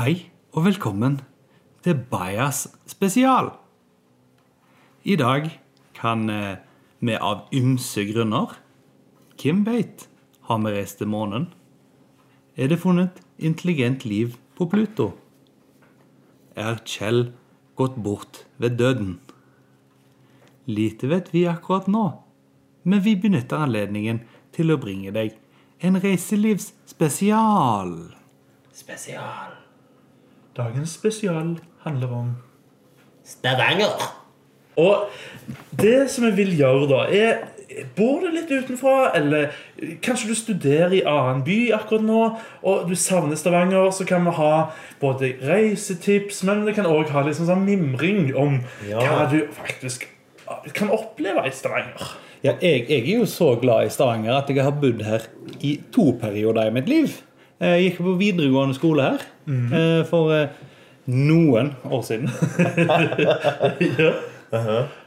Hei og velkommen til Bajas spesial. I dag kan eh, vi av ymse grunner Hvem veit? Har vi reist til månen? Er det funnet intelligent liv på Pluto? Er Kjell gått bort ved døden? Lite vet vi akkurat nå, men vi benytter anledningen til å bringe deg en reiselivsspesial. Spesial. Dagens spesial handler om Stavanger. Og det som jeg vil gjøre, da, er Bor du litt utenfra, eller kanskje du studerer i annen by akkurat nå, og du savner Stavanger, så kan vi ha både reisetips, men vi kan òg ha liksom sånn mimring om Ja. hva du faktisk kan oppleve i Stavanger. Ja, jeg, jeg er jo så glad i Stavanger at jeg har bodd her i to perioder i mitt liv. Jeg gikk på videregående skole her eh, for eh, noen år siden.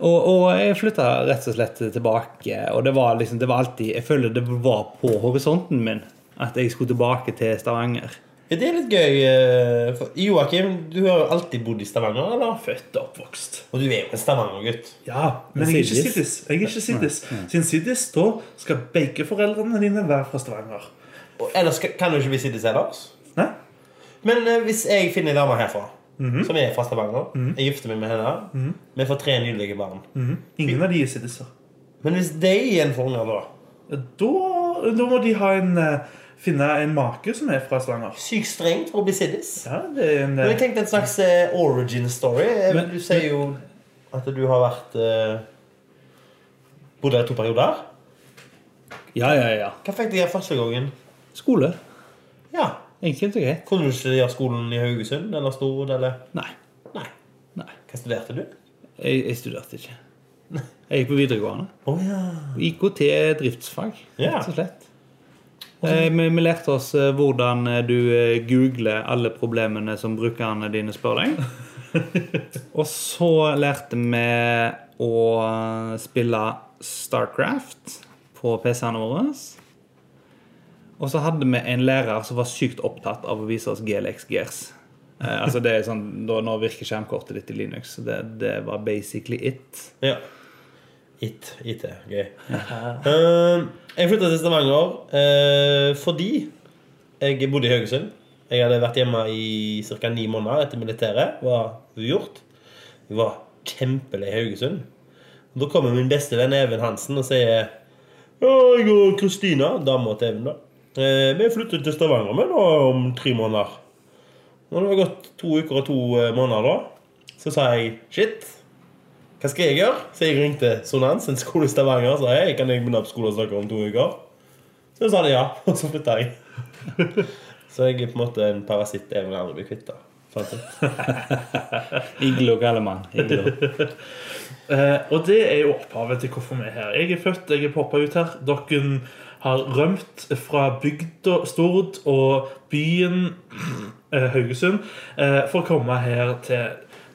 og, og jeg flytta rett og slett tilbake, og det var liksom det var alltid Jeg føler det var på horisonten min at jeg skulle tilbake til Stavanger. Ja, det er litt gøy. eh, Joakim, du har jo alltid bodd i Stavanger, eller? Født og oppvokst. Og du er jo en Stavanger-gutt. Ja, men jeg er ikke siddis. Jeg er ikke siddis. Siden siddis, da skal begge foreldrene dine være fra Stavanger. Ellers kan du ikke bli siddis ellers. Nei? Men eh, hvis jeg finner ei dame herfra, som er fra Stavanger, jeg gifter meg med henne, vi får tre nydelige barn Ingen av de er siddiser. Men hvis de igjen får unger, da Da, da må de ha en, eh, finne en make som er fra Stavanger. Sykt strengt for å bli siddis. Ja, det er en Men jeg eh, tenkte en slags eh, origin story. Eh, Men- du sier jo at du har vært eh, Bodd her i to perioder. Ja, ja, ja. Hva fikk du gjøre første gangen? Skole. Ja, Enkelt og greit. Kunne du gjøre skolen i Haugesund eller Stord? eller? Nei. Nei. Nei. Hva studerte du? Jeg, jeg studerte ikke. Jeg gikk på videregående. Å ja. IKT driftsfag, Ja. rett og slett. Eh, Vi, vi lærte oss eh, hvordan eh, du eh, googler alle problemene som brukerne dine spør deg. Og så lærte vi å spille Starcraft på PC-ene våre. Og så hadde vi en lærer som var sykt opptatt av å vise oss GLX Gears. Eh, altså det er sånn, da, Nå virker skjermkortet ditt i Linux. Det, det var basically it. ja. It. IT. Gøy. Uh, jeg flytta til Stavanger uh, fordi jeg bodde i Haugesund. Jeg hadde vært hjemme i ca. ni måneder etter militæret. Var gjort. Jeg var kjempelei Haugesund. Og Da kommer min beste venn Even Hansen og sier Ja, jeg og Kristina, dama til Even, da. Eh, vi flytter til Stavanger med da om tre måneder. Når det har gått to uker og to eh, måneder, da, så sa jeg shit. Hva skal jeg gjøre? Så jeg ringte Sonans, en skole i Stavanger, og sa hei, kan jeg begynne på skole og snakke om to uker. Så sa de ja, og så flytta jeg. Så jeg er på en måte en parasitt jeg vil aldri bli kvitt. da. Iglo Gallemann. Iglo. Eh, og det er jo opphavet til hvorfor vi er her. Jeg er født, jeg er poppa ut her. Dere har rømt fra bygda Stord og byen eh, Haugesund eh, for å komme her til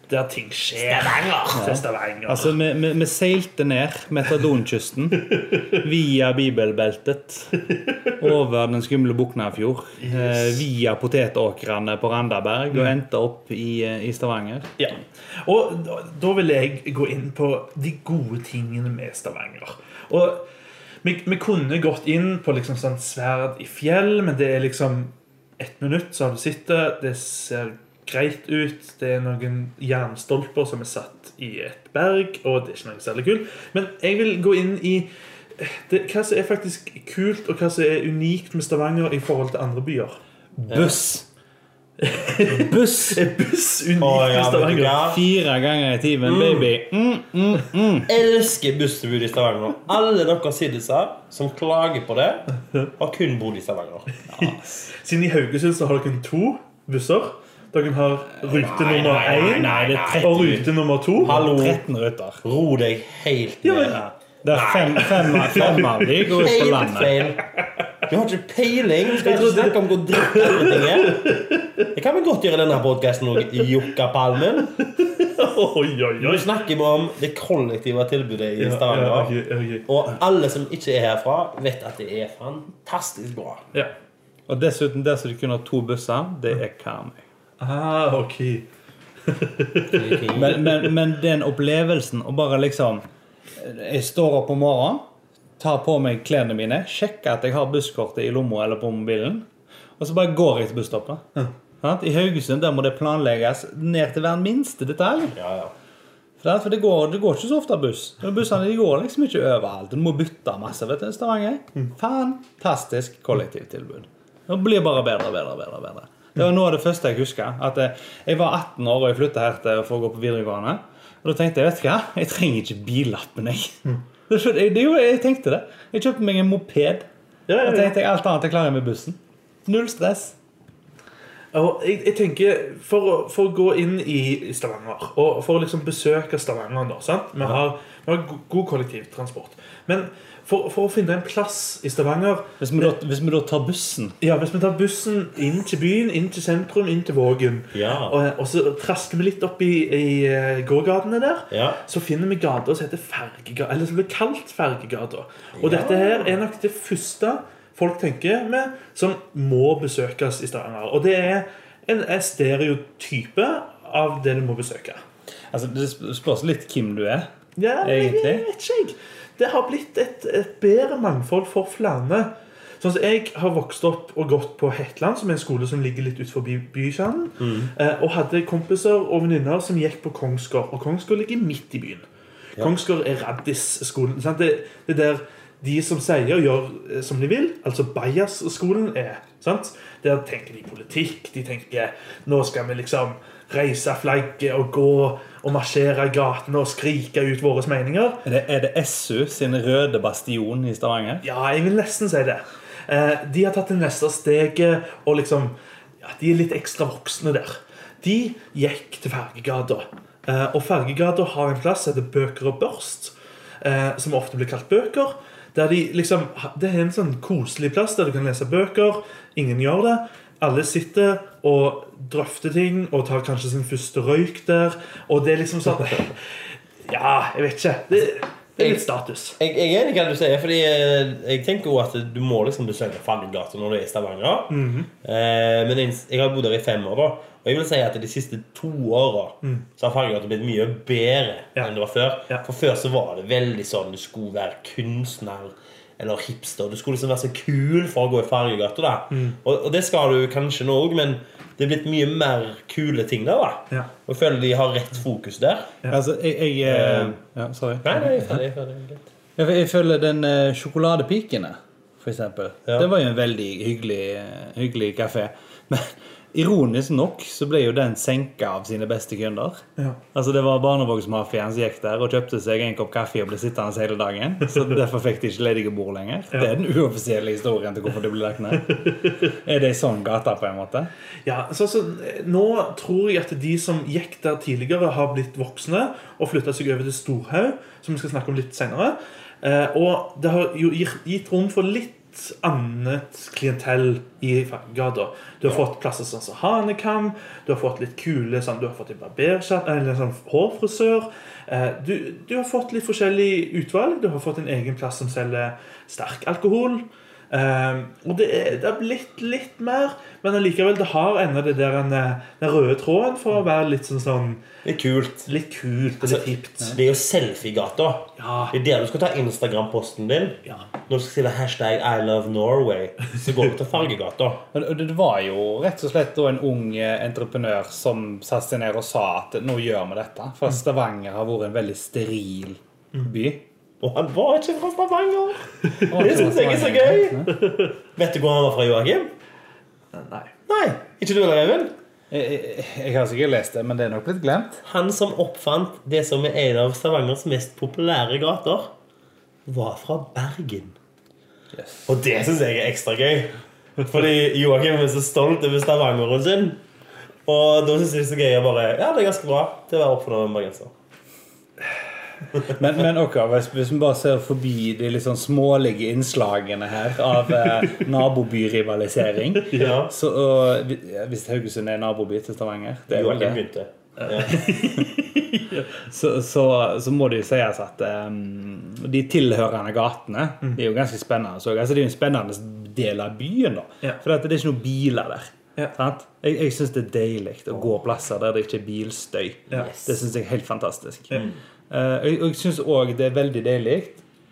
der ting skjer. Stavanger! Ja. Stavanger. Altså, vi, vi, vi seilte ned Metadonkysten via bibelbeltet over den skumle Buknafjord, eh, via potetåkrene på Randaberg og endte opp i, i Stavanger. Ja. Og da, da vil jeg gå inn på de gode tingene med Stavanger. Og vi, vi kunne gått inn på liksom sånn sverd i fjell, men det er liksom ett minutt, så har du sittet. det. Ser greit ut. Det er noen jernstolper som er satt i et berg, og det er ikke noe særlig kult. Men jeg vil gå inn i det, hva som er faktisk kult, og hva som er unikt med Stavanger i forhold til andre byer. Buss! Buss! Buss unik oh, ja, Stavanger? Fire ganger i timen, baby. Mm. Elsker busstilbud i Stavanger. Alle dere siddiser som klager på det, har kun bodd i Stavanger. Siden i Haugesund så har dere to busser. Dere har rute Nei, nummer én og rute nummer to. Hallo, 13 ruter. ro deg helt ned. Ja, Det er fem, fem, fem av de går ut på landet. Du har ikke peiling. Skal ikke snakke om hvor dritt everything er. Det kan vi godt gjøre i denne podkasten òg. Jokkapalmen. Nå snakker vi om det kollektive tilbudet i Ja, ja, Stavanger. Og alle som ikke er herfra, vet at det er fantastisk bra. Ja. Og dessuten, der som de kunne ha to busser, det er Karmøy. Ah, ok. Men, men, men den opplevelsen å bare liksom Jeg står opp om morgenen, tar på meg klærne mine, sjekker at jeg har busskortet i lomma eller på mobilen, og så bare går jeg til busstoppet. Ja. I Haugesund der må det planlegges ned til hver minste detalj. Ja, ja. For det, går, det går ikke så ofte buss. Bussene de går liksom ikke overalt. Du må bytte masse. vet du, Stavanger. Fantastisk kollektivtilbud. Det blir bare bedre og bedre. bedre, bedre. Det var noe av det første jeg husker. At eh, Jeg var 18 år og jeg flytta her til for å gå på videregående. Og da tenkte jeg vet du hva, jeg trenger ikke billappen. jeg. Det, er jo, jeg tenkte det. Jeg kjøpte meg en moped. Ja, ja, ja. Jeg tenkte alt annet jeg klarer med bussen. Null stress. Og jeg, jeg tenker, for for å gå inn i Stavanger, og for å liksom besøke Stavanger da, sant? Vi har, vi har god kollektivtransport. Men for, for å finne en plass i Stavanger Hvis vi da, hvis vi da tar bussen ja, Hvis vi tar bussen inn til byen, inn til sentrum, inn til Vågen, Ja. og, og så trasker vi litt opp i, i eh, gågatene der, Ja. så finner vi gata som heter Fergegata, eller som blir kalt Fergegata. Og dette her er nok det første folk tenker med som må besøkes i Stavanger. Og det er en, en stereotype av det du må besøke. Altså, Det spørs litt hvem du er. Ja, Egentlig? jeg vet ikke, jeg. Det har blitt et, et bedre mangfold for flere. Sånn som Jeg har vokst opp og gått på Hetland, som er en skole som ligger litt utenfor by- bykjernen. Eh, og hadde kompiser og venninner som gikk på Kongsgård. Og Kongsgård ligger midt i byen. Kongsgård er Raddis-skolen. Det, det er der de som sier og gjør eh, som de vil, altså Bajas-skolen, er. sant? Der tenker de politikk. De tenker nå skal vi liksom reise flagget og gå og marsjere i gatene og skrike ut våre meninger. Er det, er det SU sin røde bastion i Stavanger? Ja, jeg vil nesten si det. Eh, De har tatt det neste steget og liksom ja, De er litt ekstra voksne der. De gikk til Fergegata. Eh, Og Fergegata har en plass som heter Bøker og børst, eh, som ofte blir kalt Bøker. Der de liksom, Det er en sånn koselig plass der du kan lese bøker. Ingen gjør det. Alle sitter og drøfter ting og tar kanskje sin første røyk der. Og det er liksom sånn Ja, jeg vet ikke. Det, det er litt status. Jeg, jeg er enig i hva du sier, fordi jeg, jeg tenker jo at du må liksom besøke Fergegata når du er i Stavanger. eh, men jeg, jeg har bodd der i fem år, da. Og jeg vil si at de siste to åra så har Fergegata blitt mye bedre Ja. enn det var før. Ja. For før så var det veldig sånn du skulle være kunstner eller hipster. Du skulle liksom være så kul for å gå i fargegata. da. Og, og det skal du kanskje nå òg, men det er blitt mye mer kule ting der. da. Ja. Og jeg føler de har rett fokus der. Altså, jeg, jeg uh, ja, Sorry. Nei, nei, ferdig, ferdig. Jeg, jeg føler den uh, Sjokoladepikene, for eksempel. Ja. Det var jo en veldig hyggelig, hyggelig kafé. Men ironisk nok så ble jo den senka av sine beste kunder. Ja. Altså Det var barnevognsmafiaen som gikk der og kjøpte seg en kopp kaffe og ble sittende hele dagen. Så derfor fikk de ikke ledige bord lenger. Det er den uoffisielle historien til hvorfor det ble lagt ned. Er det ei sånn gate, på en måte? Ja, så, så eh, Nå tror jeg at de som gikk der tidligere, har blitt voksne og flytta seg over til Storhaug, som vi skal snakke om litt senere. Eh, og det har jo gitt rom for litt annet klientell i gata. Du har fått plasser sånn som Hanekam, du har fått litt kule sånn, Du har fått en barbersjapp, eller sånn hårfrisør. Eh, du, du har fått litt forskjellig utvalg. Du har fått en egen plass som selger sterk alkohol. Eh, og det er, det er, blitt litt mer, men allikevel, det har ennå det der en, den røde tråden for å være litt sånn, sånn Det er kult. Litt kult altså, litt hipt. Det er jo selfiegata. Ja. Det er der du skal ta Instagram-posten din. Ja. Når du skal skrive hashtag I love Norway, så går du til Fargegata. Det- Det var jo rett og slett en ung eh, entreprenør som satte seg ned og sa at nå gjør vi dette. For Stavanger har vært en veldig steril by. Og han var ikke fra Stavanger! Det syns jeg er så gøy! Vet du hvor han var fra, Joakim? Nei. Nei, ikke du heller, Even? Jeg, jeg, jeg har sikkert lest det, men det er nok blitt glemt. Han som oppfant det som er en av Stavangers mest populære gater, var fra Bergen. Yes. Og det syns jeg er ekstra gøy. Fordi Joakim er så stolt over Stavangeren sin. Og da syns jeg det er så gøy å bare Ja, det er ganske bra til å være oppfunnet med en bergenser. Men, men ok, hvis, hvis vi bare ser forbi de litt sånn smålige innslagene her av eh, nabobyrivalisering Ja. så, og, vi- Hvis Haugesund er naboby til Stavanger, det er vel Joakim det, begynte. Ja. så, så, så må det jo sies at um, de tilhørende gatene de er jo ganske spennende. Så, altså, det er jo en spennende del av byen. da Ja. For det er ikke noen biler der. Ja. Jeg, jeg syns det er deilig å gå plasser der det ikke er bilstøy. Ja. Det syns jeg er helt fantastisk. Ja. Eh, og jeg, syns òg det er veldig deilig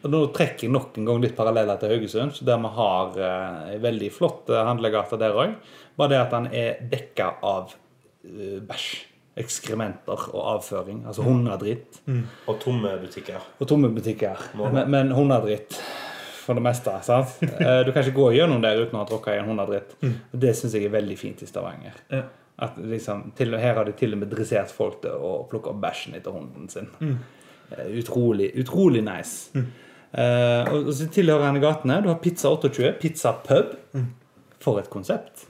Og nå trekker jeg nok en gang litt paralleller til Haugesund, så der vi har eh, en veldig flott handlegater handlegate der òg. Bare det at han er dekka av eh, bæsj, ekskrementer og avføring. Altså hundedritt. Og tomme butikker. Og tomme butikker. Men, men hundedritt for det meste. sant? Eh, Du kan ikke gå gjennom der uten å ha tråkka i en hundedritt. Og det syns jeg er veldig fint i Stavanger. Ja. At liksom, til, Her har de til og med dressert folk til å plukke opp bæsjen etter hunden sin. Mm. Utrolig, utrolig nice. Eh, og, og så tilhørende gatene. Du har Pizza 28, Pizza Pub. For et konsept.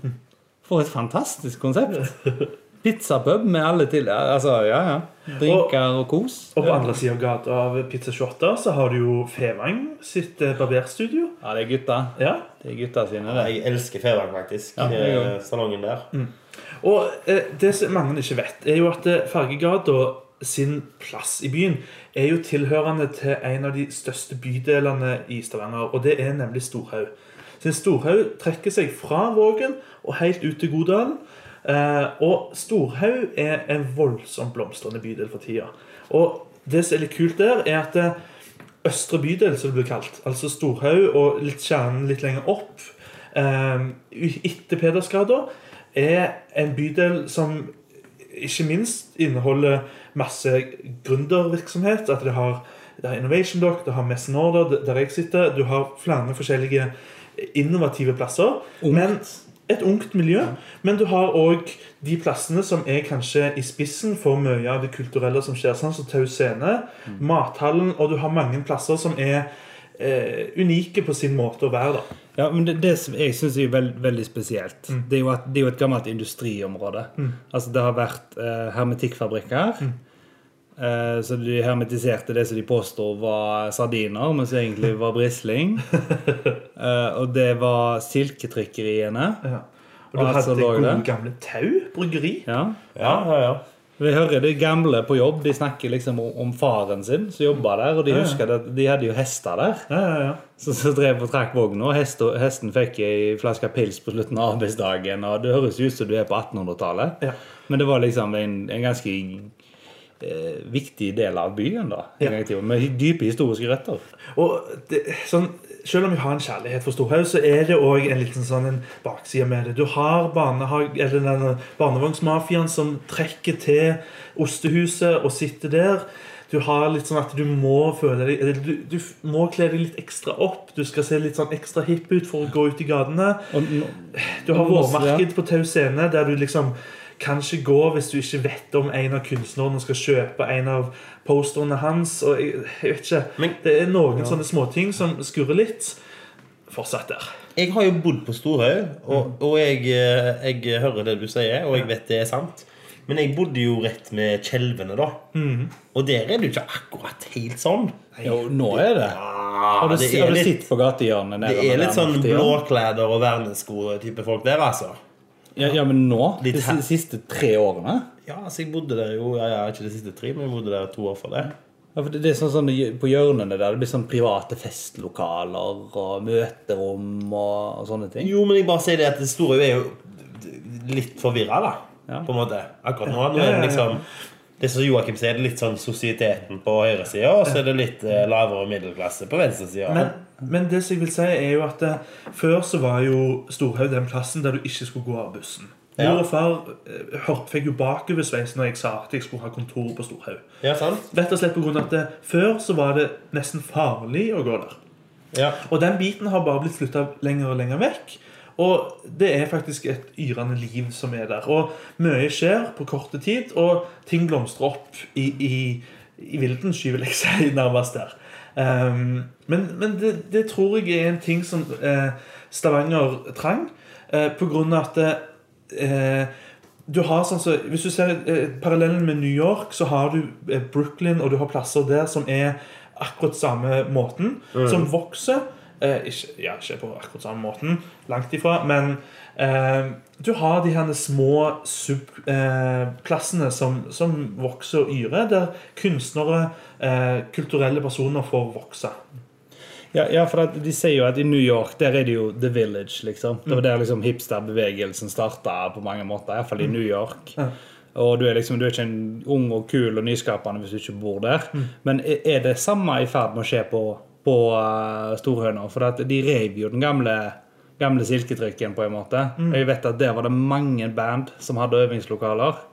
For et fantastisk konsept. Pizzapub med alle til... Altså, ja, ja. Drinker og kos. Og på andre sida av gata av Pizza 28 så har du jo Fevang sitt eh, barberstudio. Ja, det er gutta. Ja. Det er gutta sine, det. Jeg elsker Fevang, faktisk. Ja, eh, salongen der. Og eh, det som mange ikke vet, er jo at eh, Fargegata sin plass i byen er jo tilhørende til en av de største bydelene i Stavanger, og det er nemlig Storhaug. Så Storhaug trekker seg fra Vågen og helt ut til Godalen. Eh, og Storhaug er en voldsomt blomstrende bydel for tida. Og det som er litt kult der, er at eh, Østre bydel, som det blir kalt, altså Storhaug og litt kjernen litt lenger opp, eh, etter Pedersgata, er en bydel som ikke minst inneholder masse gründervirksomhet. At det har, det har Innovation Dock, det har Messen Order, der jeg sitter. Du har flere forskjellige innovative plasser. Men et ungt miljø. Men du har òg de plassene som er kanskje i spissen for mye av det kulturelle som skjer. Sånn som Tau Scene, Mathallen, og du har mange plasser som er eh, unike på sin måte å være. da. Ja, men det, det som jeg syns er veld, veldig spesielt, det, er jo at, det er jo et gammelt industriområde. Altså Det har vært eh, hermetikkfabrikker. Eh, så de hermetiserte det som de påstår var sardiner, men som egentlig var brisling. Eh, og det var silketrykkeriene. Ja. Og du Og altså hadde lå gode, gamle Tau bryggeri. Ja. Ja, ja, ja. Vi hører de gamle på jobb de snakker liksom om, faren sin som jobba der. Og de husker at de hadde jo hester der. Ja, ja, ja. Så, så drev og trakk vogna, og hest, hesten fikk ei flaske pils på slutten av arbeidsdagen. Og det høres ut som du er på 1800-tallet, Ja. men det var liksom en, en ganske eh, viktig del av byen. da en gang i tiden, Med dype historiske røtter. Og det, sånn, selv om vi har en kjærlighet for Storhaug, så er det òg en liten sånn en bakside med det. Du har barnevognsmafiaen som trekker til Ostehuset og sitter der. Du har litt sånn at du må føle deg eller Du, du må kle deg litt ekstra opp. Du skal se litt sånn ekstra hipp ut for å gå ut i gatene. Du har vårmarked på Tau Scene, der du liksom kan ikke gå hvis du ikke vet om en av kunstnerne skal kjøpe en av posterne hans. Og jeg, jeg vet ikke. Men- det er noen sånne småting som skurrer litt. Fortsatt der. Jeg har jo bodd på Storhaug, og, og jeg, eh, jeg hører det du sier, og jeg vet det er sant. Men jeg bodde jo rett med Kjelvene, da. Og der er det jo ikke akkurat helt sånn. Jo, nå er det. Har du, det har du litt, sett på gatehjørnet? det er litt sånn blåkleder og vernesko-type folk der, altså. Ja, ja, men nå? De Litt siste tre årene? Ja, altså jeg bodde der jo ja, ja, Ikke de siste tre, men jeg bodde der to år for det. Ja, for det er sånn, sånn På hjørnene der det blir sånn private festlokaler og møterom og, og sånne ting. Jo, men jeg bare sier det at det store er jo litt forvirra, da. Ja. På en måte. Akkurat nå. nå er det liksom Det som Joakim sier, det er litt sånn sosieteten på høyresida, og så er det litt eh, lavere middelklasse på venstresida. Men, men det som jeg vil si, er jo at eh, før så var jo Storhaug den plassen der du ikke skulle gå av bussen. Ja. Mor og far eh, hørte, fikk jo bakoversveis når jeg sa at jeg skulle ha kontor på Storhaug. Ja, sant? Rett og slett på grunn av at eh, Før så var det nesten farlig å gå der. Ja. Og den biten har bare blitt flytta lenger og lenger vekk. Og det er faktisk et yrende liv som er der. Og mye skjer på korte tid, og ting blomstrer opp i, i, i vilden sky, vil jeg si, nærmest der. Um, men men det, det tror jeg er en ting som eh, Stavanger trang, eh, på grunn av at eh, du har sånn så, Hvis du ser eh, parallellen med New York, så har du eh, Brooklyn, og du har plasser der som er akkurat samme måten, som vokser. Eh, ikke, ja, ikke på akkurat samme måten, langt ifra, men eh, du har de her små subklassene eh, som, som vokser og yrer, der kunstnere, eh, kulturelle personer får vokse. Ja, ja, for at de sier jo at i New York der er det jo The Village, liksom. Det var der liksom hipsterbevegelsen starta på mange måter. Iallfall i New York. Ja. Og du er liksom, du er ikke en ung og kul og nyskapende hvis du ikke bor der. Men er er det samme i ferd med å skje på, på uh, Storhøna? For de rev jo den gamle, gamle silketrykken, på en måte. Og jeg vet at der var det mange band som hadde øvingslokaler.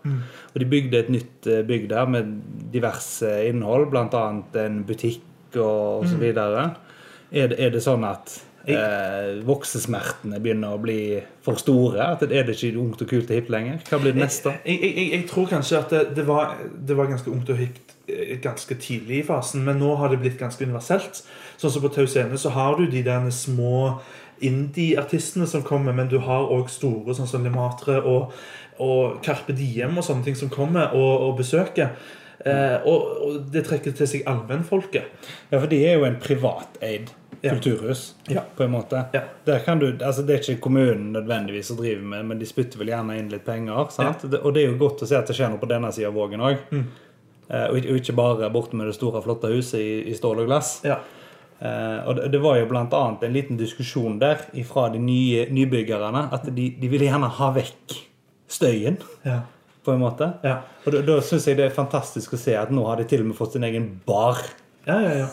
Og de bygde et nytt eh, bygg der med diverse innhold, bl.a. en butikk og, og så videre. Er det, er det sånn at eh, voksesmertene begynner å bli for store? At det, er det ikke ungt og kult og hipt lenger? Hva blir det neste? Jeg, jeg, jeg, jeg tror kanskje at det, det, var, det var ganske ungt og hipt ganske tidlig i fasen, men nå har det blitt ganske universelt. Sånn som på Tau Scene så har du de der små indie-artistene som kommer, men du har òg store sånn som Lematre og, og Carpe Diem og sånne ting som kommer og, og besøker. Eh, og, og det trekker til seg allmennfolket. Ja, for de er jo en privateid kulturhus, Ja. på en måte. Ja. Der kan du, altså Det er ikke kommunen nødvendigvis som driver med, men de spytter vel gjerne inn litt penger. sant? Og det er jo godt å se at det skjer noe på denne sida av Vågen òg. Mm. Eh, og, ikke- bare borte med det store, flotte huset i, i stål og glass. Ja. Eh, og det, det var jo annet en liten diskusjon der fra de nye nybyggerne at de, de ville gjerne ha vekk støyen, Ja. på en måte. Ja. Og da, da syns jeg det er fantastisk å se at nå har de til og med fått sin egen bar. Ja, ja, ja.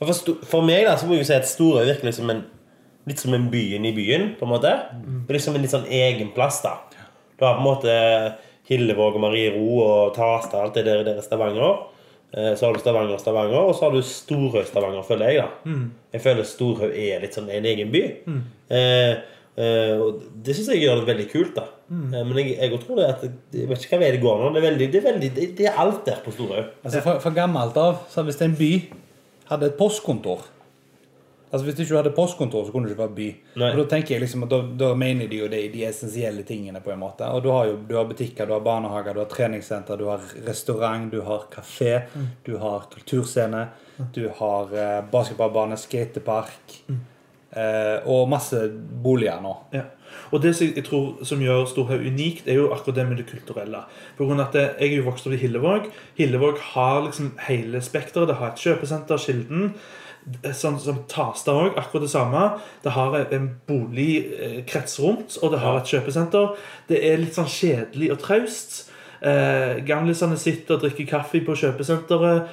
Og For, for meg da, så må jeg jo si at Storøy virker liksom en, litt som en byen i byen. på en måte. Det er liksom en litt sånn egen plass. da. Du har på en måte Hillevåg og Mariero og Tasta alt det der, der i Stavanger. Eh, Så har du Stavanger Stavanger, og så har du Storhaug-Stavanger, føler jeg. da. Jeg føler Storhaug er litt sånn en egen by. Eh, eh, og Det syns jeg gjør det veldig kult. da. Eh, men jeg, jeg tror det at Jeg vet ikke hva vei det går nå. Det er, veldig, det er, veldig, det er alt der på Storhaug. Altså Fra, fra gammelt av, så hvis en by hadde et postkontor Altså Hvis du ikke hadde postkontor, så kunne du ikke bare by. Nei. Og Da tenker jeg liksom at da, da mener de jo det, de essensielle tingene. på en måte Og Du har jo du har butikker, du har barnehager, du har treningssenter, du har restaurant, du har kafé, du har kulturscene, du har eh, basketballbane, skatepark eh, og masse boliger nå. Ja. Og det som jeg tror som gjør Storhaug unikt, er jo akkurat det med det kulturelle. På grunn av at Jeg er jo vokst opp i Hillevåg. Hillevåg har liksom hele spekteret. Det har et kjøpesenter, Kilden. Sånn som Tasta òg, akkurat det samme. Det har en boligkrets rundt, og det har et kjøpesenter. Det er litt sånn kjedelig og traust. Eh, Gamlisene sitter og drikker kaffe på kjøpesenteret.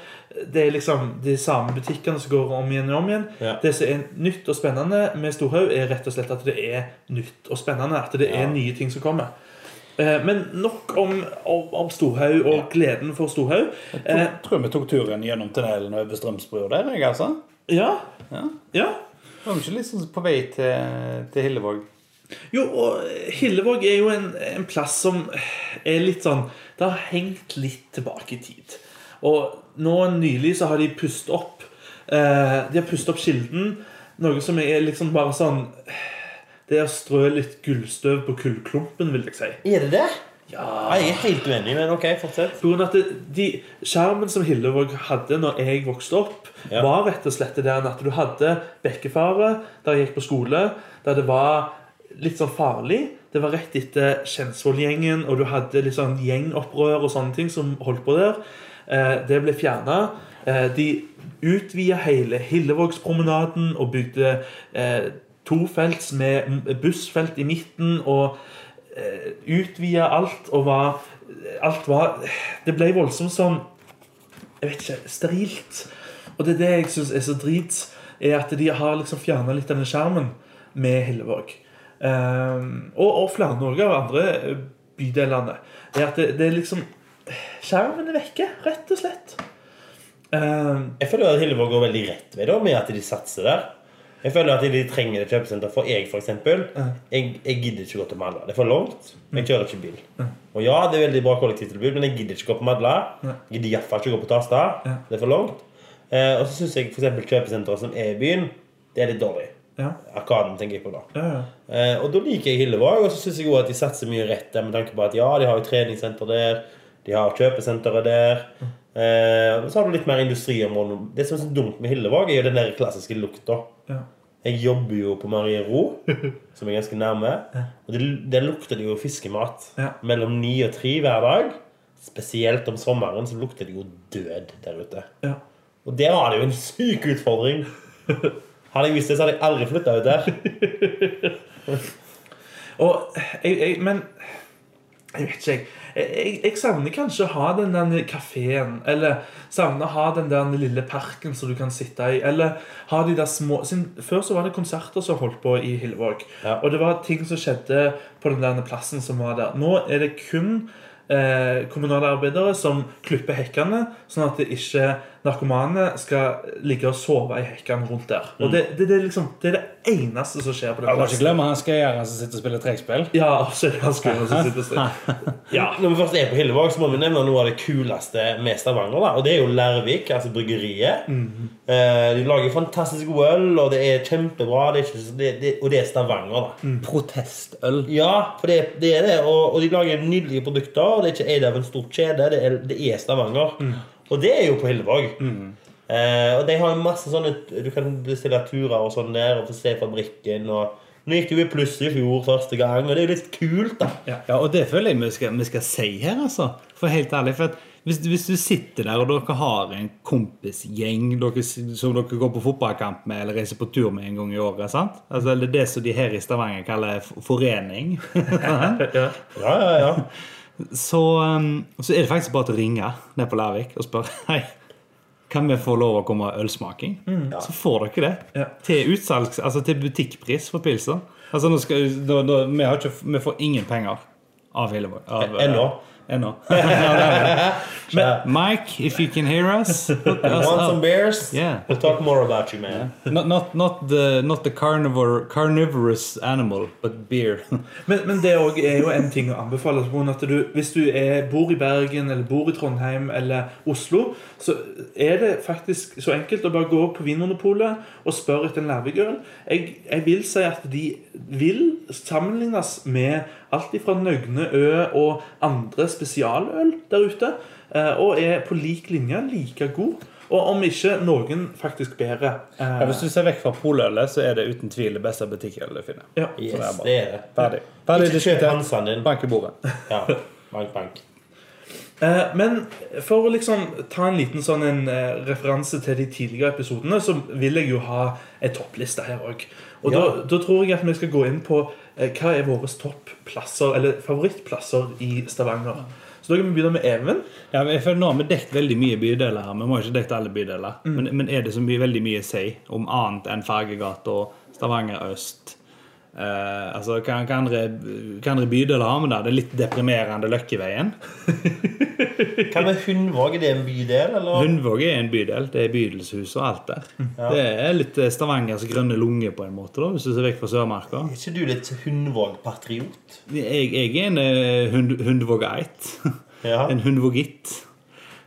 Det er liksom de samme butikkene som går om igjen og om igjen. Ja. Det som er nytt og spennende med Storhaug, er rett og slett at det er nytt og spennende. At det er nye ting som kommer. Eh, Men nok om, om, om Storhaug og gleden for Storhaug. Eh, Jeg tror vi tok turen gjennom tunnelen over Strømsbrua der. Jeg, altså. Ja. Ja. ja. Var vi ikke liksom på vei til, til Hillevåg? Jo, og Hillevåg er jo en, en plass som er litt sånn Det har hengt litt tilbake i tid. Og nå nylig så har de pustet opp eh, De har pustet opp Kilden. Noe som er liksom bare sånn Det er å strø litt gullstøv på kullklumpen, vil jeg si. Er det det? Ja, Jeg er helt uenig, men ok, fortsett. På grunn av at det, de Skjermen som Hillevåg hadde når jeg vokste opp, Ja. var rett og slett det der at du hadde bekkefaret der jeg gikk på skole, der det var litt sånn farlig. Det var rett etter Kjensvoll-gjengen, og du hadde litt sånn gjengopprør og sånne ting som holdt på der. Eh, det ble fjerna. Eh, de utvida hele Hillevågspromenaden og bygde eh, tofelts med bussfelt i midten. og utvida alt og var Alt var Det ble voldsomt sånn Jeg vet ikke Sterilt. Og det er det jeg syns er så drit, er at de har liksom fjerna litt denne skjermen med Hillevåg. Um, og, og flere Norge av andre eh, bydelene. Er at det, det er liksom Skjermen er vekke, rett og slett. Um, Jeg føler at Hillevåg går veldig rett ved det, med at de satser der. Jeg føler at de trenger et kjøpesenter. For jeg, eksempel, jeg, jeg gidder ikke gå til Madla. Det er for langt. Jeg kjører ikke bil. Og ja, det er veldig bra kollektivtilbud, men jeg gidder ikke gå på Madla. Jeg gidder iallfall ikke gå på Tasta. Det er for langt. Eh, og så syns jeg for eksempel kjøpesenteret som er i byen, det er litt dårlig. ja, Arkaden tenker jeg på da. ja, ja. Eh, og da liker jeg Hillevåg, og så syns jeg også at de satser mye rett der med tanke på at ja, de har jo treningssenter der, de har kjøpesenteret der. Eh, så har du litt mer industriområder. Det som er så dumt med Hillevåg, er jo den der klassiske lukta. ja. Jeg jobber jo på Marie Ro, som er ganske nærme. Og det, der lukter det jo fiskemat Ja. mellom ni og tre hver dag. Spesielt om sommeren så lukter det jo død der ute. ja. Og der var det jo en syk utfordring Hadde jeg visst det, så hadde jeg aldri flytta ut der. Og jeg, jeg, men jeg vet ikke, jeg. Jeg, jeg savner kanskje å ha den der kafeen. Eller savner å ha den der lille parken som du kan sitte i. Eller ha de der små sin, Før så var det konserter som holdt på i Hillevåg. Ja. Og det var ting som skjedde på den der plassen som var der. Nå er det kun eh, kommunale arbeidere som klipper hekkene, sånn at det ikke narkomane skal ligge og sove i hekkene rundt der. Og det, det, det, er liksom, det er det eneste som skjer på den må ikke plassen. glemme han skøyeren som sitter og spiller trekkspill. Ja, så er det han som sitter og spiller Ja. Når vi først er på Hillevåg, så må vi nevne noe av det kuleste med Stavanger. da Og det er jo Lærvik, altså bryggeriet. Eh, de lager fantastisk god øl, og det er kjempebra. Det er ikke, det, det, og det er Stavanger, da. Protestøl. Ja, for det, det er det. Og, og de lager nydelige produkter. Det er ikke eid av en stor kjede. Det er, det er Stavanger. Og det er jo på Hillevåg. Eh, og de har masse sånne Du kan bestille turer og sånn der og få se fabrikken. Og nå gikk det jo i pluss i fjor første gang, og det er jo litt kult, da. Ja, og det føler jeg vi skal, vi skal si her, altså. For helt ærlig. For hvis, hvis du sitter der og dere har en kompisgjeng dere, som dere går på fotballkamp med eller reiser på tur med en gang i året sant? Altså, Eller det som de her i Stavanger kaller forening. Ja. Ja, ja, ja. Så, um, så er det faktisk bare til å ringe ned på Lærvik og spørre Hei, kan vi få lov å komme og ølsmaking? Så får dere det. Ja. Til utsalgs, altså til butikkpris for pilser. Altså, nå skal, da, da, vi, har ikke, vi får ingen penger av vår Ennå. Ennå. Men Mike, if you can hear us hook us Want some beers? Yeah. We'll talk more about you, man. Not, not, not the, not the carnivore, carnivorous animal, but beer. Men, men det er er jo en ting å anbefale. At du, hvis du er, bor i Bergen, eller bor i Trondheim eller Oslo, så er det faktisk så enkelt å bare gå på Vinmonopolet og spørre etter en Lærvik-øl. Jeg, jeg vil si at de vil sammenlignes med alt fra Nøgne Ø og andre spesialøl der ute. eh, Og er på lik linje like god. Og om ikke noen faktisk bedre. eh, Ja, hvis du ser vekk fra polølet, så er det uten tvil det beste butikkølet du finner. ja. Yes, det er det er det. Ferdig. Ferdig Ikke kjøp. Din. Bank i bordet. Ja. Bank, bank. Eh, Men for å liksom ta en liten sånn en referanse til de tidligere episodene, så vil jeg jo ha en toppliste her òg. Og Ja. da, da tror jeg at vi skal gå inn på eh, hva er våre topplasser, eller favorittplasser i Stavanger. Så da kan vi begynne med Even. Ja, jeg føler Nå har vi dekket veldig mye bydeler her. Vi må ikke dekke alle bydeler. Men, men er det så mye, veldig mye å si om annet enn Fargegata Stavanger øst? Eh, altså, hva, hva, andre, hva andre bydeler har vi der? Det er litt deprimerende Løkkeveien. Hva med Hundvåg? Er det en bydel, eller? Hundvåg er en bydel. Det er bydelshus og alt der. Det er litt eh, Stavangers grønne lunge, på en måte, da, hvis du ser vekk fra Sørmarka. Er ikke du litt Hundvåg-patriot? Jeg, jeg er en uh, hund, hundvågeit. Ja. En hundvågitt.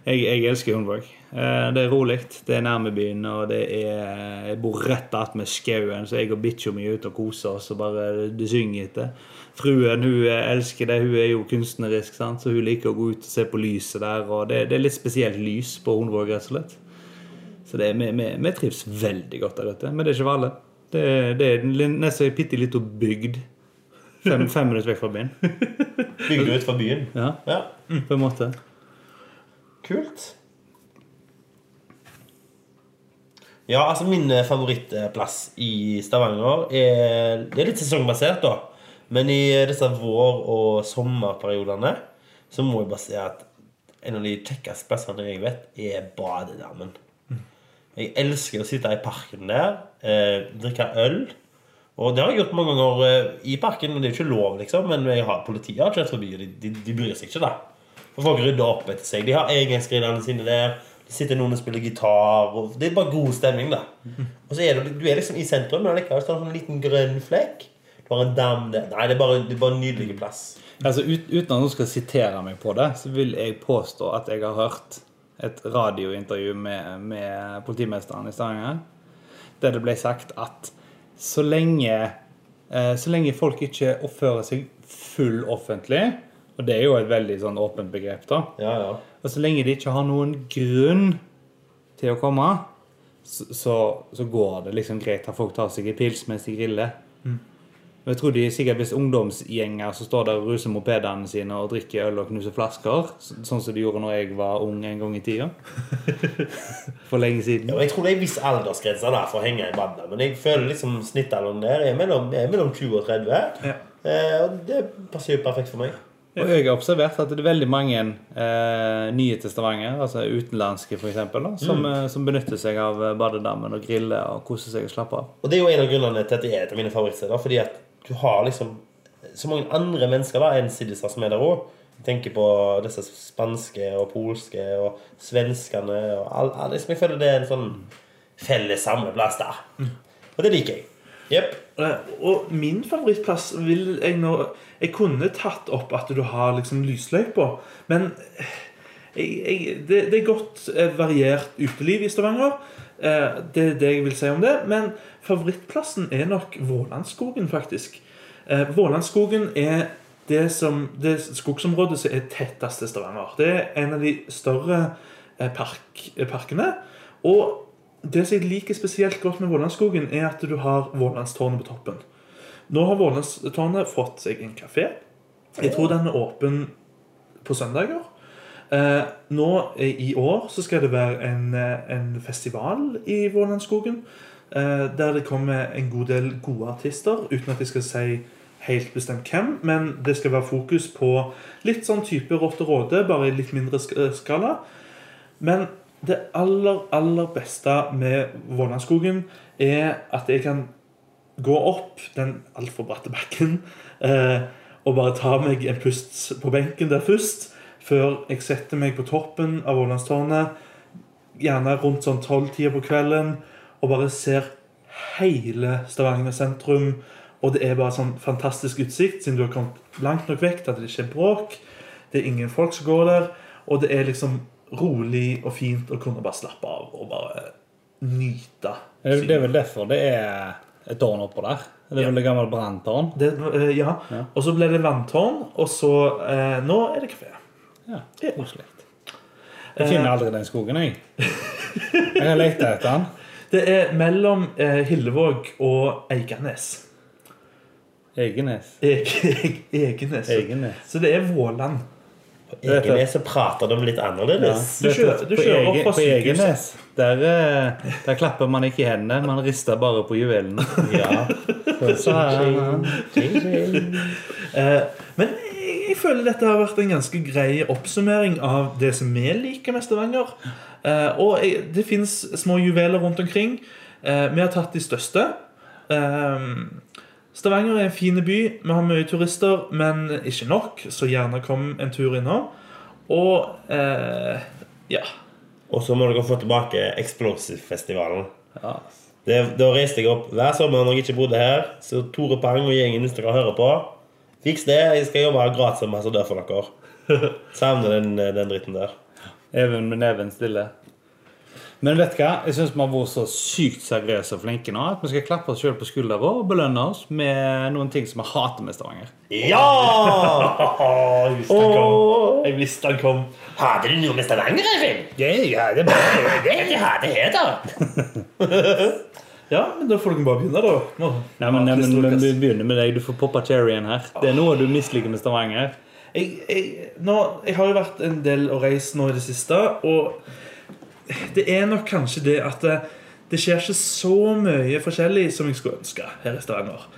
Jeg, jeg elsker Hundvåg. Eh, Det er rolig, det er nærme byen, og det er Jeg bor rett attmed skauen, så jeg og bikkja mi er ute og koser oss og bare det synger etter. Fruen hun eh, elsker det, hun er jo kunstnerisk, sant? så hun liker å gå ut og se på lyset der. Og det, det er litt spesielt lys på Hundvåg, rett og slett. Så det, vi, vi, vi trives veldig godt der ute, men det er ikke for alle. Det, det er nesten ei bitte lita bygd. Fem, fem minutter vekk fra byen. Bygd ut fra byen? Ja, Ja. på en måte. Kult. Ja, altså min eh, favorittplass i Stavanger er Det er litt sesongbasert, da. Men i disse vår- og sommerperiodene så må jeg bare si at en av de kjekkeste plassene jeg vet, er badedammen. Jeg elsker å sitte i parken der, eh, drikke øl. Og det har jeg gjort mange ganger eh, i parken. og Det er jo ikke lov, liksom, men jeg har, politiet har kjørt forbi, og de, de, de bryr seg ikke. da For Folk rydder opp etter seg. De har engangsgrillene sine der. Det sitter noen og spiller gitar. Og det er bare god stemning. da Og så er du, du er liksom i sentrum, men likevel står det en sånn liten grønn flekk. Du har en dam der. Nei, det er bare, det er bare en nydelig plass. Altså, ut, Uten at noen skal sitere meg på det, så vil jeg påstå at jeg har hørt et radiointervju med, med politimesteren i Stavanger, der det ble sagt at så lenge, eh, så lenge folk ikke oppfører seg full offentlig, og det er jo et veldig sånn åpent begrep, da, Ja, ja. og så lenge de ikke har noen grunn til å komme, så, så, så går det liksom greit at folk tar seg en pils mens de griller. Og Jeg tror de er sikkert hvis ungdomsgjenger som står der og ruser mopedene sine og drikker øl og knuser flasker, så- sånn som de gjorde når jeg var ung en gang i tida. For lenge siden. Ja, jeg tror det er en viss aldersgrense der for å henge i bandet. Men jeg føler liksom snittalderen der er mellom, er mellom 20 og 30. Ja. Eh, og det passer jo perfekt for meg. Og jeg har observert at det er veldig mange eh, nye til Stavanger, altså utenlandske f.eks., som, Mm. eh, som benytter seg av eh, badedammen og griller og koser seg og slapper av. Og det er jo en av grunnene til at det er et av mine favorittsteder. Fordi at du har liksom så mange andre mennesker da enn Siddisa som er der òg. Tenker på disse spanske og polske og svenskene og all, all, liksom, Jeg føler det er en sånn felles samleplass der. Og det liker jeg. Jepp. Eh, Og min favorittplass vil jeg nå Jeg kunne tatt opp at du har liksom lysløypa, men jeg, jeg, det, det er godt eh, variert uteliv i Stavanger. Eh, Det er det jeg vil si om det. Men favorittplassen er nok Vålandskogen, faktisk. Vålandsskogen er det, som, det skogsområdet som er tettest til Stavanger. Det er en av de større eh, park, eh, parkene. Og det som jeg liker spesielt godt med Vålandskogen, er at du har Vålandstårnet på toppen. Nå har Vålandstårnet fått seg en kafé. Jeg tror den er åpen på søndager. Eh, nå eh, i år så skal det være en, eh, en festival i Vålandskogen. Der det kommer en god del gode artister, uten at jeg skal si helt bestemt hvem. Men det skal være fokus på litt sånn type Rått og Råde, bare i litt mindre skala. Men det aller, aller beste med Vånaskogen er at jeg kan gå opp den altfor bratte bakken eh, og bare ta meg en pust på benken der først, før jeg setter meg på toppen av Vålandstårnet, gjerne rundt sånn tolv-tida på kvelden, og bare ser hele Stavanger sentrum. Og det er bare sånn fantastisk utsikt, siden du har kommet langt nok vekk til at det ikke er bråk. Det er ingen folk som går der, og det er liksom rolig og fint å kunne bare slappe av og bare nyte. Det er- det vel derfor det er et tårn oppå der. Det er vel det gamle branntårn. Eh, ja. Ja. Og så ble det vanntårn, og så eh, Nå er det kafé. Ja, koselig. Jeg finner aldri den skogen, jeg. Jeg har lett etter den. Det er mellom eh, Hillevåg og Eiganes. Egenes. Eg, Eg, Egenes. Egenes. Så det er Våland. På Egenes så prater de litt annerledes. Du kjører- du kjører opp På sykehuset. Egenes der, eh, der klapper man ikke i hendene, man rister bare på juvelene. Ja. Så Eh, men jeg, føler dette har vært en ganske grei oppsummering av det som vi liker med Stavanger. Eh, og det fins små juveler rundt omkring. Eh, vi har tatt de største. Eh, Stavanger er en fin by. Vi har mye turister, men ikke nok. Så gjerne kom en tur innom. Og eh, ja. Og så må dere få tilbake Explosive-festivalen. ja. Det, da reiste jeg opp hver sommer når jeg ikke bodde her. Så Tore Pang og gjengen hvis dere hører på, fiks det. Jeg skal jobbe gratis som ambassadør for dere. Savner den, den dritten der. Even med neven stille. Men vet du hva? Jeg syns vi har vært så sykt seriøse og flinke nå at vi skal klappe oss sjøl på skuldra og belønne oss med noen ting som vi hater med Stavanger. Ja! Jeg visste han kom. Jeg visste han kom. Hater du noe med Stavanger, Eivind? Ja, det er Det hadde jeg, da. Ja, men da får dere bare begynne, da. Nå. Nei, men, nei, men, men Vi begynner med deg. Du får poppa cherryen her. Det er noe du misliker med Stavanger. jeg, jeg, nå, jeg har jo vært en del og reist nå i det siste, og det er nok kanskje det at det, det skjer ikke så mye forskjellig som jeg skulle ønske her i Stavanger.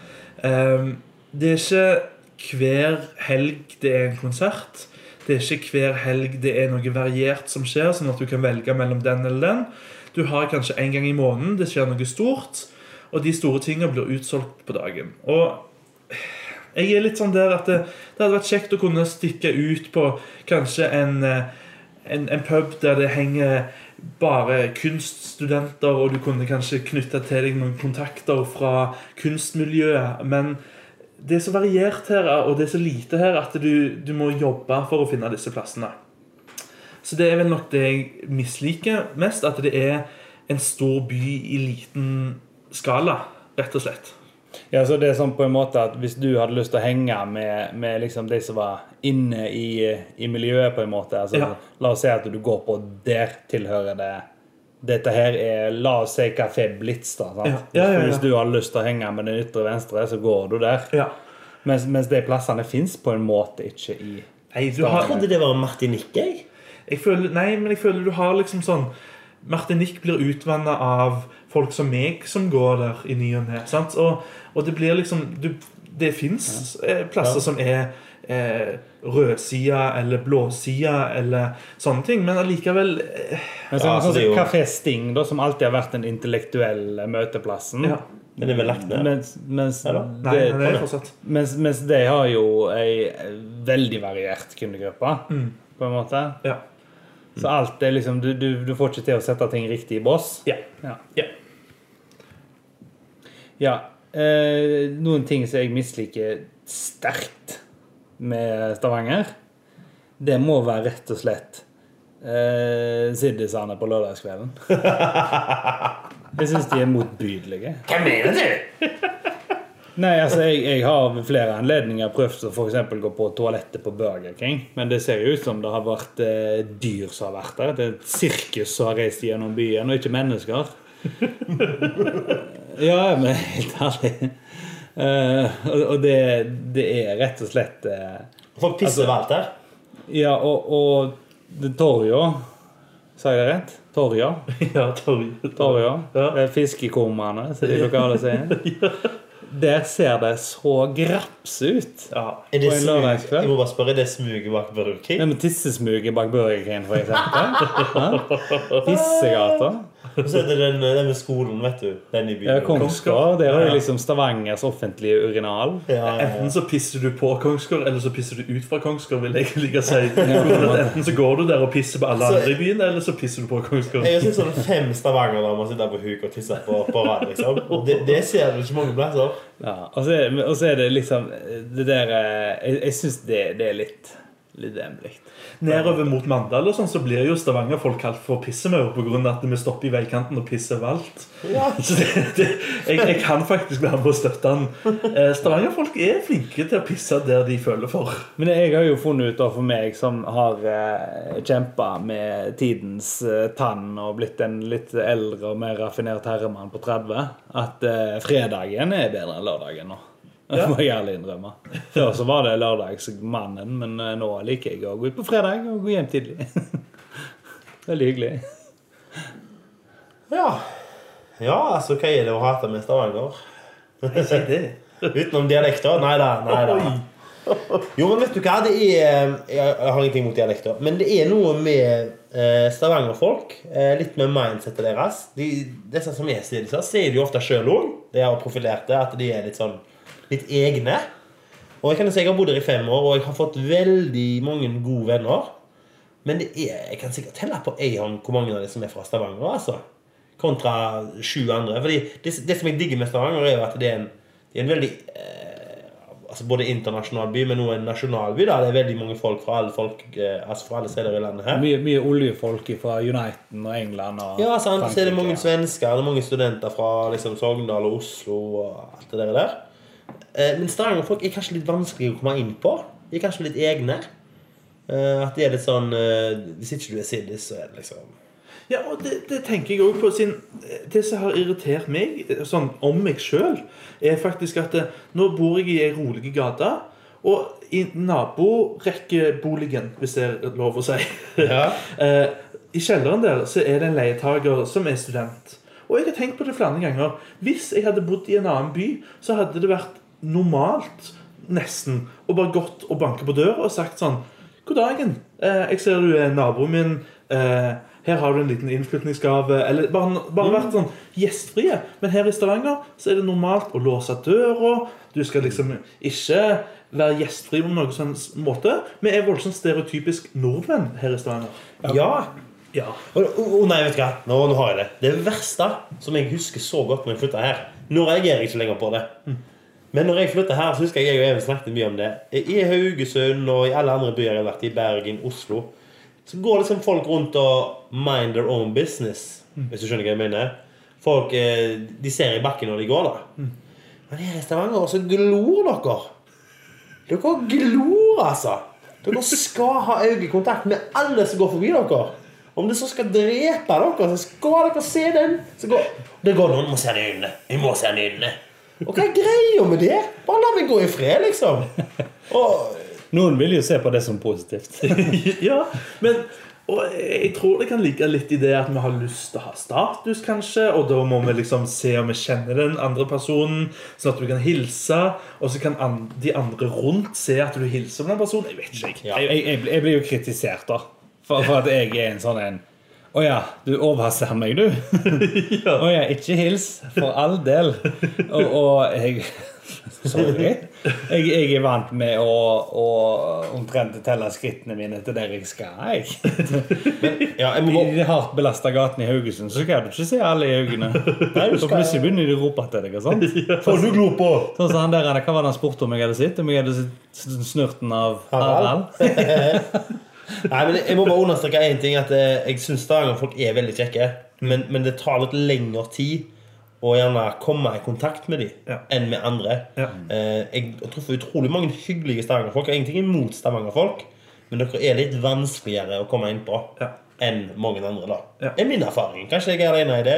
Um, det er ikke hver helg det er en konsert. Det er ikke hver helg det er noe variert som skjer, sånn at du kan velge mellom den eller den. Du har kanskje en gang i måneden det skjer noe stort, og de store tingene blir utsolgt på dagen. Og jeg er litt sånn der at det, det hadde vært kjekt å kunne stikke ut på kanskje en, eh, en, en pub der det henger bare kunststudenter, og du kunne kanskje knytte til deg noen kontakter fra kunstmiljøet. Men det er så variert her, og det er så lite her, at du, du må jobbe for å finne disse plassene. Så det er vel nok det jeg misliker mest, at det er en stor by i liten skala, rett og slett. Ja, så det er sånn på en måte at Hvis du hadde lyst til å henge med, med liksom de som var inne i, i miljøet, på en måte altså, Ja. La oss si at du går på Der tilhører det dette her er La oss si Kafé Blitz. da, sant? Ja, ja, ja, ja. Hvis du har lyst til å henge med den ytre venstre, så går du der. Ja. Mens, mens de plassene fins på en måte ikke i Nei, du Jeg trodde det var Martinique. jeg. jeg føler, nei, men jeg føler du har liksom sånn Martinique blir utvanna av folk som meg, som går der i ny og ne. Og, og det blir liksom du, Det fins ja. plasser Ja. som er eh, rødsida eller blåsida eller sånne ting, men allikevel eh, Men Ja, altså, sånn jo- Kafé Sting, da, som alltid har vært den intellektuelle møteplassen. ja. Men det er vel lagt ned. Mens, mens, Nei, det, nei, det er fortsatt. mens, mens de har jo ei veldig variert kundegruppe, på en måte. Ja. Så alt er liksom du, du, du får ikke til å sette ting riktig i boss. Ja. Ja. ja. Ja. Eh, noen ting som jeg misliker sterkt med Stavanger, det må være rett og slett eh, siddisene på lørdagskvelden. Jeg syns de er motbydelige. Hva mener du? Nei, altså, jeg, jeg har ved flere anledninger prøvd å for gå på toalettet på Burger King, men det ser jo ut som det har vært eh, dyr som har vært der. Det er et sirkus som har reist gjennom byen, og ikke mennesker. ja, men helt ærlig. Uh, og og det, det er rett og slett uh, Folk pisser overalt der? Ja, og, og det Torjo Sa jeg det rett? Torja? ja Torje. Torja. Ja. Det er Fiskekummerne, som de lokale sier. Der ser det så graps ut. Ja. Er det På en smug? lørdagskveld? Jeg må bare spørre, er det smuget bak Burger King? Det med tissesmuget bak Burger King, for eksempel. Ja. Og så er det den, den med skolen, vet du. Den i byen. Ja, Kongsgård. Der er Ja. liksom Stavangers offentlige urinal. Ja, ja, ja. Enten så pisser du på Kongsgård, eller så pisser du ut fra Kongsgård. vil jeg like å si. Enten så går du der og pisser på alle Så- andre i byen, eller så pisser du på Kongsgård. Jeg syns sånn fem Stavanger-damer sitte på huk og tisse på, på rad. Liksom. Og Det, det ser du ikke mange plasser. Ja, og så er, og så er det liksom Det der eh, Jeg, jeg syns det, det er litt Litt vemmelig. Nedover mot Mandal og sånn, så blir jo Stavanger-folk kalt for pissemaur pga. at vi stopper i veikanten og pisser valgt. Ja. Så det, det, jeg, jeg kan faktisk være med å støtte han. Eh, Stavanger-folk er flinke til å pisse der de føler for. Men jeg har jo funnet ut da for meg som har eh, kjempa med tidens eh, tann og blitt en litt eldre og mer raffinert herremann på 30, at eh, fredagen er bedre enn lørdagen nå. Det må jeg ærlig innrømme. Før så var det lørdagsmannen, men eh, nå liker jeg å gå ut på fredag og gå hjem tidlig. Veldig hyggelig. Ja. ja, altså, hva er det å hate med Stavanger? Utenom dialekter? Nei da. Nei da. Jo, men vet du hva? Det er Jeg har ingenting mot dialekter. Men det er noe med eh, Stavanger-folk. Eh, litt med mindsetet deres. De, disse som er stediser, sier de ofte sjøl òg. De har profilert det, at de er litt sånn litt egne. Og jeg kan si jeg har bodd her i fem år, og jeg har fått veldig mange gode venner. Men det er, jeg kan sikkert telle på ei hånd hvor mange av de som er fra Stavanger. altså Kontra sju andre. Fordi det, det som jeg digger med Stavanger, er jo at det er en, det er en veldig eh, altså Både internasjonal by, men også en nasjonal by. da Det er veldig mange folk fra alle folk eh, Altså fra alle steder i landet her. Mye, mye oljefolk fra Uniten og England og Ja, sant? Så er det mange svensker, det er mange studenter fra liksom, Sogndal og Oslo og alt det der. Eh, Men Stavanger-folk er kanskje litt vanskelig å komme inn på. De er kanskje litt egne. Eh, At de er litt sånn eh, Hvis ikke du er siddis, så er det liksom Ja, og det, det tenker jeg også på sin, Det som har irritert meg sånn om meg sjøl, er faktisk at nå bor jeg i ei rolig gate. Og i naborekkeboligen, hvis det er lov å si Ja. I kjelleren der så er det en leietager som er student. Og jeg har tenkt på det flere ganger. Hvis jeg hadde bodd i en annen by, så hadde det vært normalt nesten og bare gått og banke på døra og sagt sånn God dagen. Eh, jeg ser du er naboen min. Eh, her har du en liten innflytningsgave. Eller bare, bare vært sånn gjestfrie. Men her i Stavanger så er det normalt å låse døra. Du skal liksom ikke være gjestfri på noen sånn måte. Vi er voldsomt stereotypisk nordmenn her i Stavanger. ja. Ja. Å å, nei, vet du hva? Nå, nå har jeg det. Det verste som jeg husker så godt når jeg flytta her Nå reagerer jeg ikke lenger på det. Men når jeg flytta her, så husker jeg jeg og Even snakket mye om det. I Haugesund og i alle andre byer jeg har vært i, Bergen, Oslo, så går liksom folk rundt og mind their own business. Hvis du skjønner hva jeg mener. Folk eh, de ser i bakken når de går, da. Men her i Stavanger så glor dere. Dere glor, altså. Dere skal ha øyekontakt med alle som går forbi dere. Om det så skal drepe dere, så skal dere se den. Så går, det går noen må se den i øynene. Vi må se den i øynene. Og hva er greia med det? Bare la meg gå i fred, liksom. Og Noen vil jo se på det som positivt. ja, men og jeg tror det kan ligge litt i det at vi har lyst til å ha status, kanskje. Og da må vi liksom se om vi kjenner den andre personen, sånn at du kan hilse. Og så kan an de andre rundt se at du hilser på den personen. Jeg vet ikke, jeg. Ja. Jeg, jeg, jeg blir jo kritisert, da. For, for at jeg er en sånn en Å ja, du overser meg, du. Å ja, ikke hils. For all del. Og, og jeg Sorry. Jeg, jeg er vant med å, å omtrent telle skrittene mine til der jeg skal. Jeg. ja, jeg må I de hardt belasta gatene i Haugesund så skal du ikke se alle i øynene. Skal... plutselig begynner de å rope til deg. du glo på? Sånn som han der, Hva var det han spurte om jeg hadde sett? Om jeg hadde sett snurten av Harald? Nei, men Jeg må bare understreke én ting. At eh, Jeg syns Stavanger-folk er veldig kjekke. Men, men det tar litt lengre tid å gjerne komme i kontakt med dem Ja. enn med andre. Ja. Eh, Jeg har truffet utrolig mange hyggelige Stavanger-folk. Jeg har ingenting imot Stavanger-folk, men dere er litt vanskeligere å komme inn på Ja. Enn mange andre. da Ja. er min erfaring. Kanskje jeg er alene i det.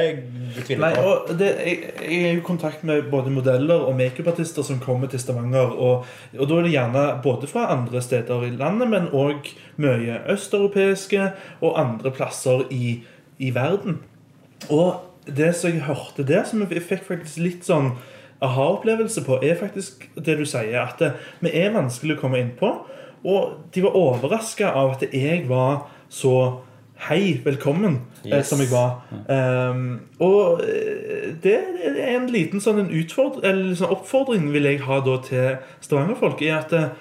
Jeg Nei, det, jeg, jeg er i kontakt med både modeller og makeupartister som kommer til Stavanger. Og, og da er det gjerne både fra andre steder i landet, men òg mye østeuropeiske og andre plasser i, i verden. Og det som jeg hørte der, som jeg fikk faktisk litt sånn aha-opplevelse på, er faktisk det du sier, at det, vi er vanskelig å komme inn på. Og de var overraska av at jeg var så Hei, velkommen, eh, Yes. som jeg var. Um, og eh, det er en liten sånn en eller sånn oppfordring vil jeg ha da til Stavanger-folk. I at eh,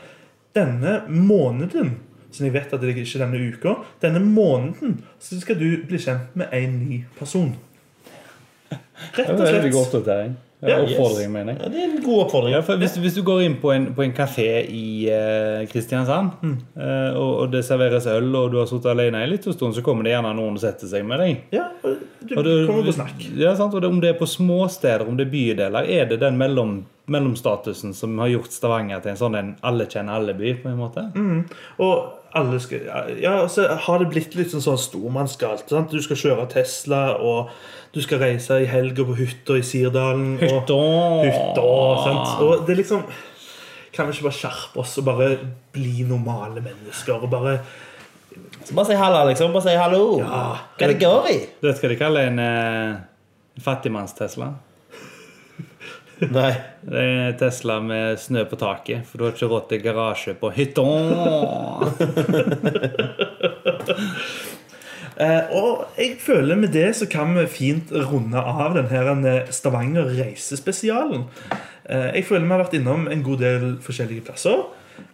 denne måneden, som jeg vet at det er ikke denne uka, denne måneden så skal du bli kjent med en ny person. Rett og slett. Det er veldig å slett. Ja, Oppfordring, mener jeg. Ja, det er en god oppfordring. Ja, hvis, hvis du går inn på en, på en kafé i uh, Kristiansand, uh, og, og det serveres øl, og du har sittet alene en liten stund, så kommer det gjerne noen og setter seg med deg. Ja, det, kommer på snakk. Ja, sant? Og det, om det er på småsteder, om det er bydeler, er det den mellom, mellomstatusen som har gjort Stavanger til en sånn en alle kjenner alle-by, på en måte? Og alle skal Ja, så har det blitt litt sånn, sånn stormannsgalt. Du skal kjøre Tesla, og du skal reise i helga på hytta i Sirdalen. Og, Hytta! hytta sant? Og det er liksom Kan vi ikke bare skjerpe oss og bare bli normale mennesker? Og bare Så bare si halla, liksom. Bare si hallo. Ja. Hva det går i? Du vet hva de kaller en uh, fattigmanns-Tesla? Nei. Det er en Tesla med snø på taket, for du har ikke råd til garasje på hytta. eh, Og jeg føler med det så kan vi fint runde av denne eh, Stavanger reisespesialen. Eh, jeg føler vi har vært innom en god del forskjellige plasser.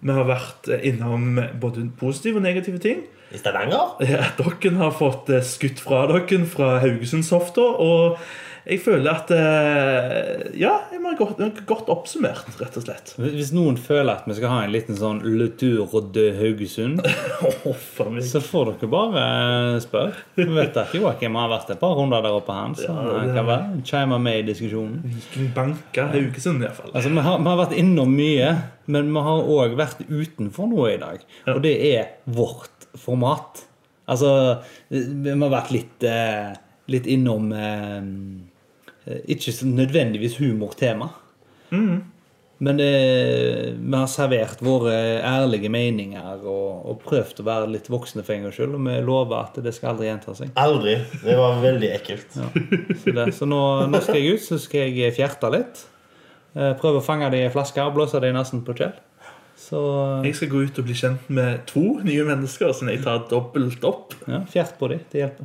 Vi har vært eh, innom både positive og negative ting. I Stavanger? Ja, dere har fått eh, skutt fra dere fra Haugesundshofta. Og jeg føler at eh, Ja, jeg ha godt, godt oppsummert, rett og slett. Hvis noen føler at vi skal ha en liten sånn Le Tour de Haugesund, oh, så får dere bare eh, spørre. Vi vet at Joakim har vært et par runder der oppe, han, så Ja, han kan være chime med i diskusjonen. Viking banka Haugesund, iallfall. Altså, vi har, vi har vært innom mye, men vi har òg vært utenfor noe i dag. Og det er vårt format. Altså, vi har vært litt, eh, litt innom Ikke så nødvendigvis humortema. Men eh, vi har servert våre ærlige meninger og, og prøvd å være litt voksne for en gangs skyld. Og vi lover at det skal aldri gjenta seg. Aldri. Det var veldig ekkelt. Så, det, så nå, nå skal jeg ut, så skal jeg fjerte litt. Eh, Prøve å fange det i ei flaske og blåse det i nesen på Kjell. Så Jeg skal gå ut og bli kjent med to nye mennesker, så jeg tar dobbelt opp. ja, fjert på dem. Det hjelper.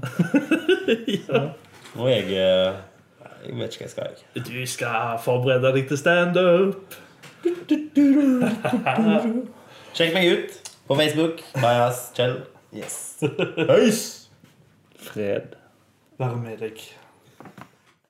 Og jeg eh, Jeg vet ikke hva jeg skal. jeg. Du skal forberede deg til standup. Sjekk meg ut på Facebook. Bajas Kjell. Yes. Høys! Fred. Være med deg.